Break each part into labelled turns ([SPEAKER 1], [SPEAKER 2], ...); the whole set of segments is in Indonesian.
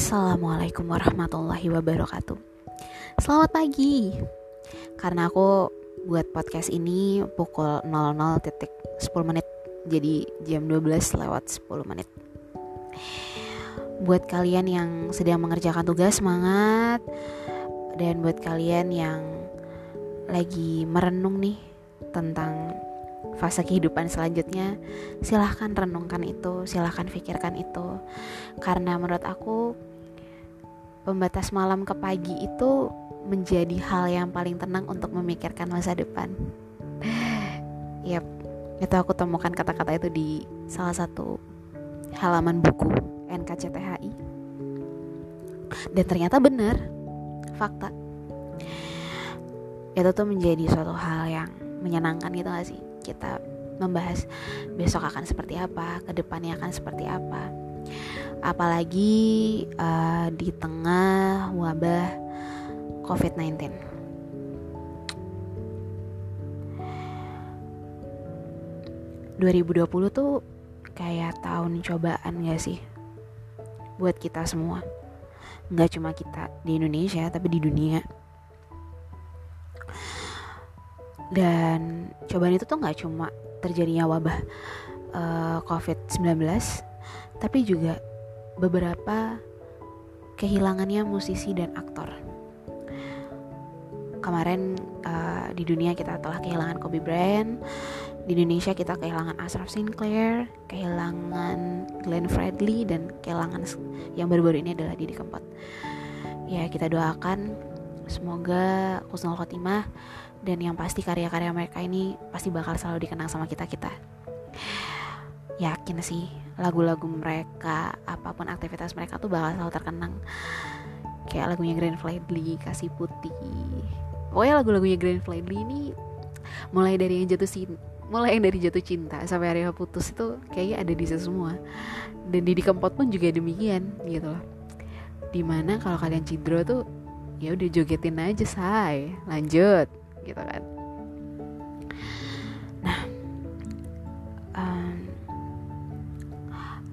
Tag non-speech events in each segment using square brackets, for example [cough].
[SPEAKER 1] Assalamualaikum warahmatullahi wabarakatuh. Selamat pagi. Karena aku buat podcast ini pukul 00.10 menit Jadi jam 12 lewat 10 menit. Buat kalian yang sedang mengerjakan tugas semangat. Dan buat kalian yang lagi merenung nih tentang fase kehidupan selanjutnya silahkan renungkan itu silahkan pikirkan itu. Karena menurut aku pembatas malam ke pagi itu menjadi hal yang paling tenang untuk memikirkan masa depan. [laughs] Yep itu aku temukan kata-kata itu di salah satu halaman buku NKCTHI dan ternyata benar fakta. Itu tuh menjadi suatu hal yang menyenangkan gitu gak sih? Kita membahas besok akan seperti apa, ke depannya akan seperti apa. Apalagi uh, di tengah wabah COVID-19. ...2020 tuh kayak tahun cobaan gak sih? Buat kita semua Gak cuma kita di Indonesia tapi di dunia dan cobaan itu tuh nggak cuma terjadinya wabah uh, eh, COVID-19 tapi juga beberapa kehilangannya musisi dan aktor. Kemarin uh, di dunia kita telah kehilangan Kobe Bryant di Indonesia kita kehilangan Ashraf Sinclair kehilangan Glenn Fredly dan kehilangan yang baru-baru ini adalah Didi Kempot. Ya kita doakan semoga Kusnul Khotimah dan yang pasti karya-karya mereka ini pasti bakal selalu dikenang sama kita-kita yakin sih lagu-lagu mereka apa pun aktivitas mereka tuh bakal selalu terkenang. Kayak lagunya Grand Fledly Kasih Putih. Pokoknya lagu-lagunya Grand Fledly ini mulai dari yang jatuh cinta mulai yang dari jatuh cinta sampai hari putus itu kayaknya ada di semua. Dan Didi Kempot pun juga demikian gitu loh. Di mana kalau kalian cidro tuh ya udah jogetin aja say. Lanjut gitu kan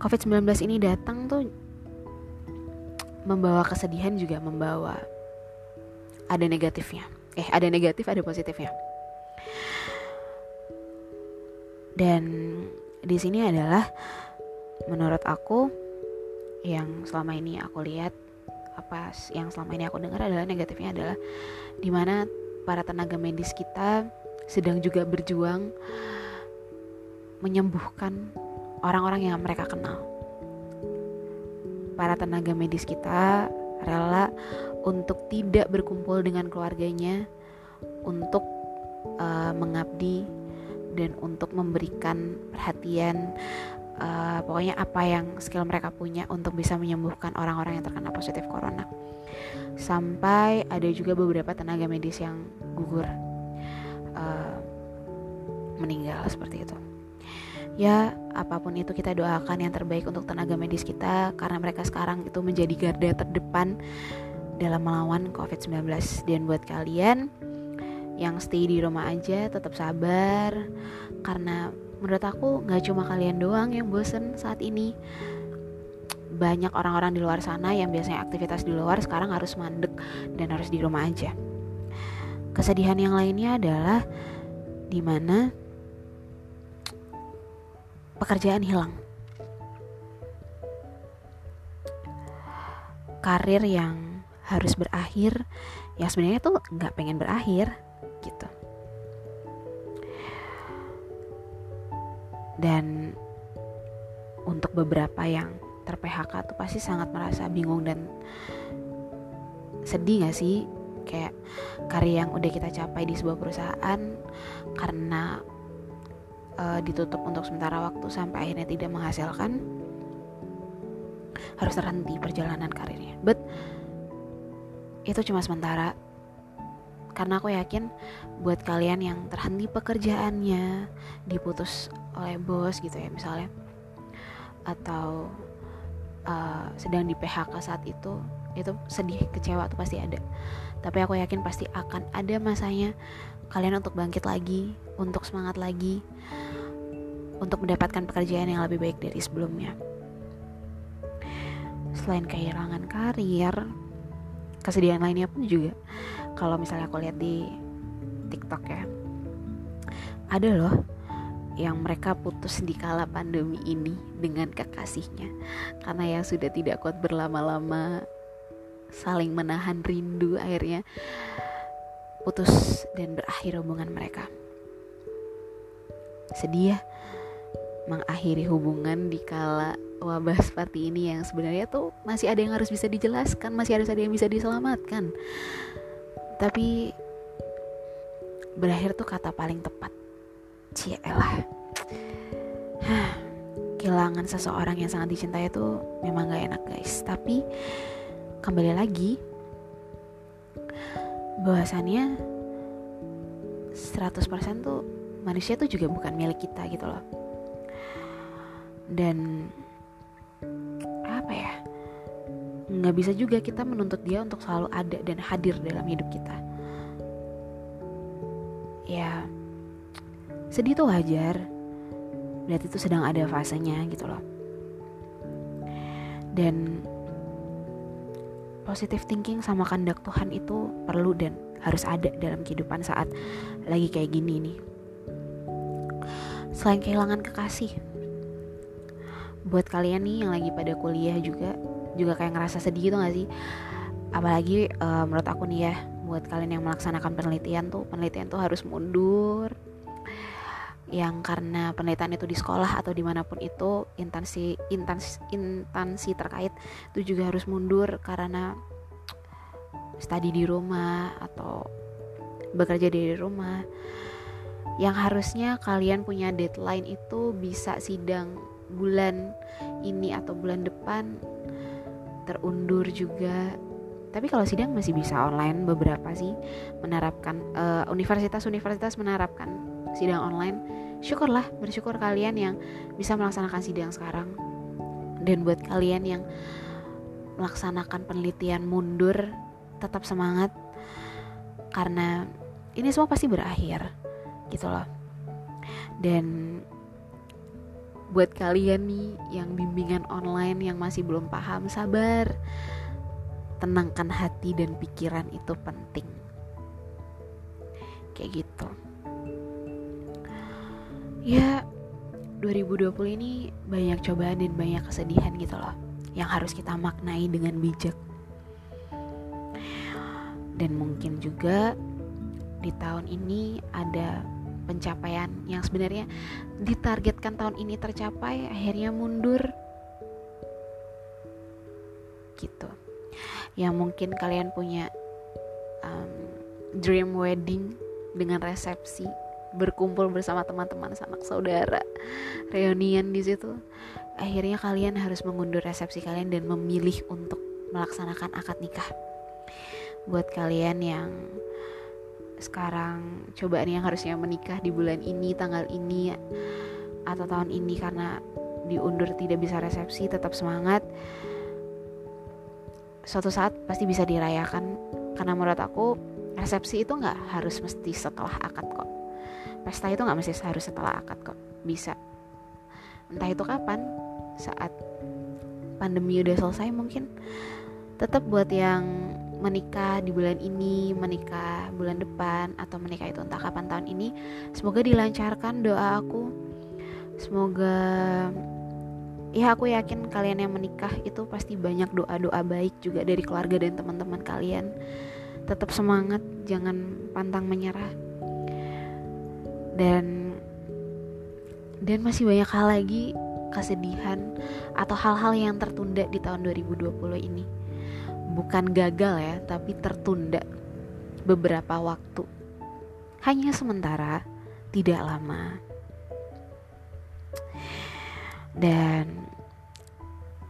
[SPEAKER 1] COVID-19 ini datang tuh membawa kesedihan juga membawa ada negatifnya. Eh ada negatif ada positifnya. Dan di sini adalah menurut aku yang selama ini aku lihat apa yang selama ini aku dengar adalah negatifnya adalah di mana para tenaga medis kita sedang juga berjuang menyembuhkan orang-orang yang mereka kenal. Para tenaga medis kita rela untuk tidak berkumpul dengan keluarganya, untuk uh, mengabdi dan untuk memberikan perhatian uh, pokoknya apa yang skill mereka punya untuk bisa menyembuhkan orang-orang yang terkena positif corona sampai ada juga beberapa tenaga medis yang gugur uh, meninggal seperti itu ya apa pun itu kita doakan yang terbaik untuk tenaga medis kita karena mereka sekarang itu menjadi garda terdepan dalam melawan COVID-19 dan buat kalian yang stay di rumah aja tetap sabar karena menurut aku nggak cuma kalian doang yang bosen saat ini banyak orang-orang di luar sana yang biasanya aktivitas di luar sekarang harus mandek dan harus di rumah aja. Kesedihan yang lainnya adalah di mana pekerjaan hilang. Karir yang harus berakhir, yang sebenarnya tuh nggak pengen berakhir gitu. Dan untuk beberapa yang ter PHK tuh pasti sangat merasa bingung dan sedih gak sih kayak karya yang udah kita capai di sebuah perusahaan karena uh, ditutup untuk sementara waktu sampai akhirnya tidak menghasilkan harus terhenti perjalanan karirnya. But itu cuma sementara. Karena aku yakin buat kalian yang terhenti pekerjaannya diputus oleh bos gitu ya misalnya atau uh, sedang di PHK saat itu itu sedih kecewa tuh pasti ada. Tapi aku yakin pasti akan ada masanya kalian untuk bangkit lagi untuk semangat lagi untuk mendapatkan pekerjaan yang lebih baik dari sebelumnya. Selain kehilangan karir kesedihan lainnya pun juga. Kalau misalnya aku lihat di TikTok ya ada loh yang mereka putus di kala pandemi ini dengan kekasihnya. Karena yang sudah tidak kuat berlama-lama saling menahan rindu akhirnya putus dan berakhir hubungan mereka sedih ya mengakhiri hubungan di kala wabah seperti ini yang sebenarnya tuh masih ada yang harus bisa dijelaskan, masih harus ada yang bisa diselamatkan. Tapi berakhir tuh kata paling tepat. Cielah. Kehilangan seseorang yang sangat dicintai itu memang gak enak guys. Tapi kembali lagi bahwasannya 100% tuh manusia tuh juga bukan milik kita gitu loh. Dan apa ya? Nggak bisa juga kita menuntut dia untuk selalu ada dan hadir dalam hidup kita. Ya sedih tuh wajar. Berarti itu sedang ada fasenya gitu loh. Dan positive thinking sama kandak Tuhan itu perlu dan harus ada dalam kehidupan saat lagi kayak gini nih. Selain kehilangan kekasih buat kalian nih yang lagi pada kuliah juga juga kayak ngerasa sedih gitu gak sih? Apalagi uh, menurut aku nih ya buat kalian yang melaksanakan penelitian tuh penelitian tuh harus mundur yang karena penelitian itu di sekolah atau di mana pun itu intansi intansi intansi terkait itu juga harus mundur karena studi di rumah atau bekerja dari rumah. Yang harusnya kalian punya deadline itu bisa sidang bulan ini atau bulan depan terundur juga. Tapi kalau sidang masih bisa online beberapa sih menerapkan uh, universitas-universitas menerapkan sidang online syukurlah bersyukur kalian yang bisa melaksanakan sidang sekarang. Dan buat kalian yang melaksanakan penelitian mundur tetap semangat karena ini semua pasti berakhir gitu loh. Dan buat kalian nih yang bimbingan online yang masih belum paham sabar. Tenangkan hati dan pikiran itu penting. Kayak gitu ya 2020 ini banyak cobaan dan banyak kesedihan gitu loh yang harus kita maknai dengan bijak. Dan mungkin juga di tahun ini ada pencapaian yang sebenarnya ditargetkan tahun ini tercapai akhirnya mundur. Gitu. Yang mungkin kalian punya um, dream wedding dengan resepsi berkumpul bersama teman-teman sanak saudara. Reunian di situ. Akhirnya kalian harus mengundur resepsi kalian dan memilih untuk melaksanakan akad nikah. Buat kalian yang sekarang cobaan yang harusnya menikah di bulan ini tanggal ini atau tahun ini karena diundur tidak bisa resepsi tetap semangat. Suatu saat pasti bisa dirayakan. Karena menurut aku resepsi itu nggak harus mesti setelah akad kok pesta itu nggak mesti harus setelah akad kok bisa entah itu kapan saat pandemi udah selesai mungkin tetap buat yang menikah di bulan ini, menikah bulan depan atau menikah itu entah kapan tahun ini. Semoga dilancarkan doa aku. Semoga ya aku yakin kalian yang menikah itu pasti banyak doa-doa baik juga dari keluarga dan teman-teman kalian. Tetap semangat, jangan pantang menyerah. Dan dan masih banyak hal lagi kesedihan atau hal-hal yang tertunda di tahun 2020 ini bukan gagal ya, tapi tertunda beberapa waktu. Hanya sementara, tidak lama. Dan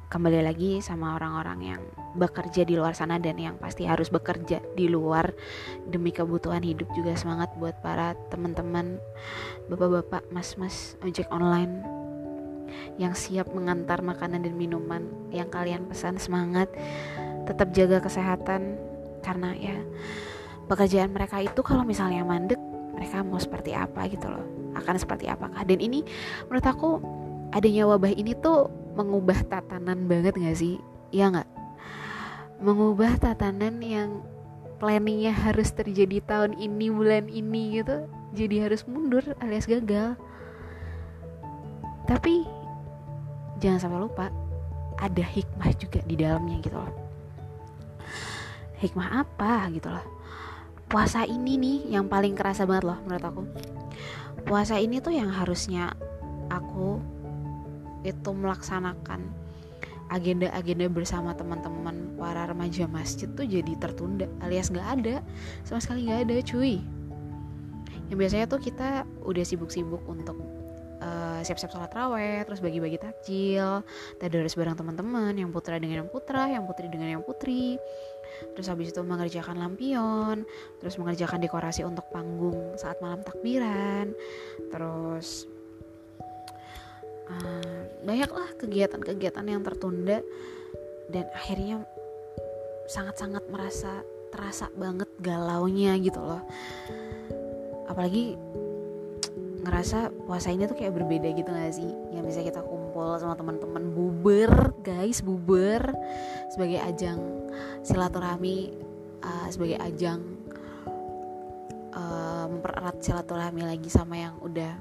[SPEAKER 1] kembali lagi sama orang-orang yang bekerja di luar sana dan yang pasti harus bekerja di luar demi kebutuhan hidup juga. Semangat buat para teman-teman bapak-bapak mas-mas ojek online yang siap mengantar makanan dan minuman yang kalian pesan. Semangat tetap jaga kesehatan karena ya pekerjaan mereka itu kalau misalnya mandek mereka mau seperti apa gitu loh akan seperti apakah? Dan ini menurut aku adanya wabah ini tuh mengubah tatanan banget gak sih? Ya nggak? Mengubah tatanan yang planningnya harus terjadi tahun ini bulan ini gitu jadi harus mundur alias gagal. Tapi jangan sampai lupa ada hikmah juga di dalamnya gitu loh. Hikmah apa gitu loh? Puasa ini nih yang paling kerasa banget loh menurut aku. Puasa ini tuh yang harusnya aku itu melaksanakan agenda-agenda bersama teman-teman para remaja masjid tuh jadi tertunda alias nggak ada sama sekali nggak ada cuy. Yang biasanya tuh kita udah sibuk-sibuk untuk uh, siap-siap sholat raweh terus bagi-bagi takjil tadarus bareng teman-teman yang putra dengan yang putra yang putri dengan yang putri. Terus habis itu mengerjakan lampion terus mengerjakan dekorasi untuk panggung saat malam takbiran. Terus uh, banyaklah kegiatan-kegiatan yang tertunda dan akhirnya sangat-sangat merasa terasa banget galaunya gitu loh. Apalagi ngerasa puasa ini tuh kayak berbeda gitu gak sih? Yang bisa kita kumpul sama teman-teman buber guys buber sebagai ajang silaturahmi uh, sebagai ajang uh, mempererat silaturahmi lagi sama yang udah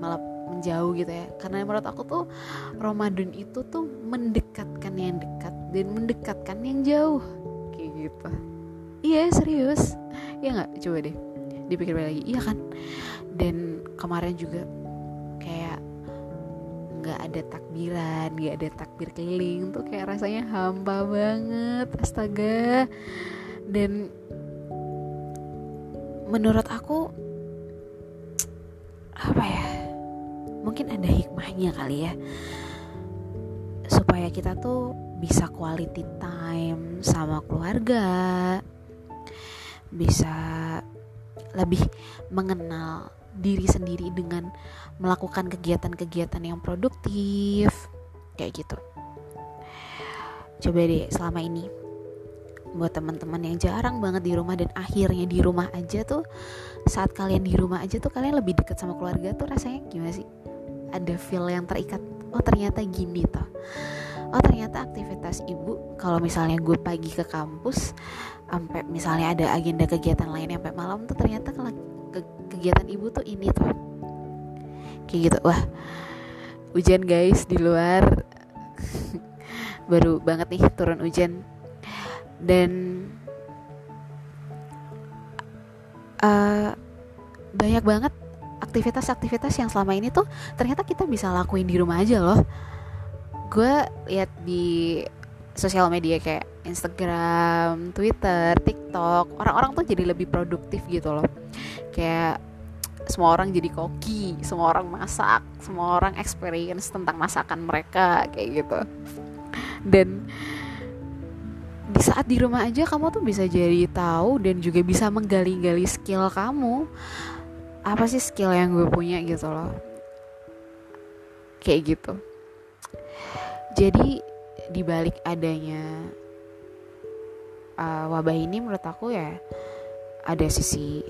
[SPEAKER 1] malah menjauh gitu ya. Karena menurut aku tuh Ramadan itu tuh mendekatkan yang dekat dan mendekatkan yang jauh. Kayak gitu. Iya serius. Ya nggak? Coba deh dipikir lagi. Iya kan? Dan kemarin juga kayak nggak ada takbiran nggak ada takbir keliling tuh kayak rasanya hampa banget. Astaga. Dan menurut aku apa ya mungkin ada hikmahnya kali ya. Supaya kita tuh bisa quality time sama keluarga bisa lebih mengenal diri sendiri dengan melakukan kegiatan-kegiatan yang produktif kayak gitu. Coba deh selama ini buat teman-teman yang jarang banget di rumah dan akhirnya di rumah aja tuh saat kalian di rumah aja tuh kalian lebih dekat sama keluarga tuh rasanya gimana sih ada feel yang terikat oh ternyata gini toh. Oh ternyata aktivitas ibu kalau misalnya gue pagi ke kampus sampai misalnya ada agenda kegiatan lain sampai malam tuh ternyata ke, ke, kegiatan ibu tuh ini tuh kayak gitu wah hujan guys di luar. [laughs] Baru banget nih turun hujan. Dan uh, banyak banget aktivitas-aktivitas yang selama ini tuh ternyata kita bisa lakuin di rumah aja loh gue lihat di sosial media kayak Instagram, Twitter, TikTok, orang-orang tuh jadi lebih produktif gitu loh. Kayak semua orang jadi koki, semua orang masak, semua orang experience tentang masakan mereka kayak gitu. Dan di saat di rumah aja kamu tuh bisa jadi tahu dan juga bisa menggali-gali skill kamu. Apa sih skill yang gue punya gitu loh. Kayak gitu. Jadi dibalik adanya uh, wabah ini menurut aku ya ada sisi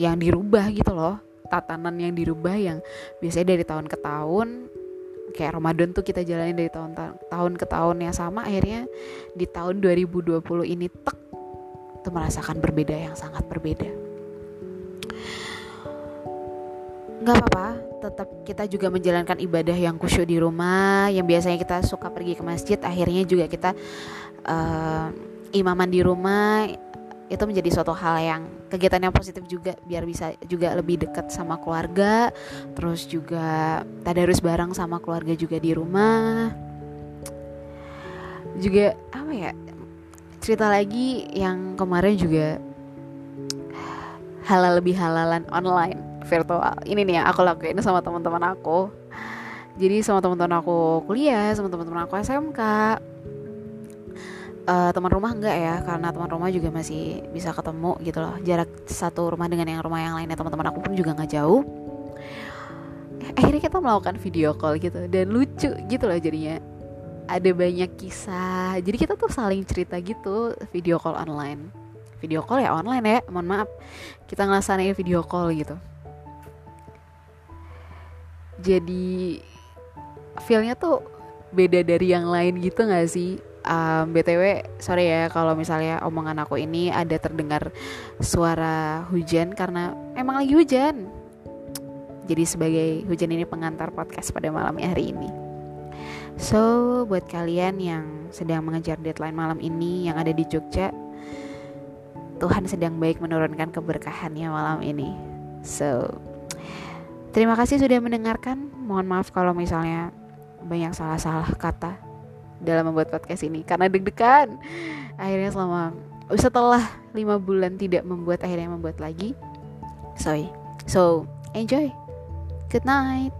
[SPEAKER 1] yang dirubah gitu loh tatanan yang dirubah yang biasanya dari tahun ke tahun kayak Ramadan tuh kita jalanin dari tahun tahun ke tahun yang sama akhirnya di tahun 2020 ini tek tuh merasakan berbeda yang sangat berbeda nggak apa-apa tetap kita juga menjalankan ibadah yang khusyuk di rumah yang biasanya kita suka pergi ke masjid akhirnya juga kita uh, imaman di rumah itu menjadi suatu hal yang kegiatan yang positif juga biar bisa juga lebih dekat sama keluarga terus juga tadarus bareng sama keluarga juga di rumah. Juga apa ya cerita lagi yang kemarin juga halal lebih halalan online virtual ini nih yang aku lakuin sama teman-teman aku. Jadi sama teman-teman aku kuliah sama teman-teman aku SMK uh, teman rumah enggak ya karena teman rumah juga masih bisa ketemu gitu loh. Jarak satu rumah dengan yang rumah yang lainnya teman-teman aku pun juga nggak jauh. Akhirnya kita melakukan video call gitu dan lucu gitu loh jadinya. Ada banyak kisah. Jadi kita tuh saling cerita gitu video call online. Video call ya online ya mohon maaf. Kita ngelaksanain video call gitu jadi feelnya tuh beda dari yang lain gitu gak sih? Um, btw sorry ya kalau misalnya omongan aku ini ada terdengar suara hujan karena emang lagi hujan. Jadi sebagai hujan ini pengantar podcast pada malam hari ini. So buat kalian yang sedang mengejar deadline malam ini yang ada di Jogja Tuhan sedang baik menurunkan keberkahannya malam ini. So terima kasih sudah mendengarkan. Mohon maaf kalau misalnya banyak salah-salah kata dalam membuat podcast ini. Karena deg-degan. Akhirnya selama setelah lima bulan tidak membuat akhirnya membuat lagi. Sorry. So enjoy. Good night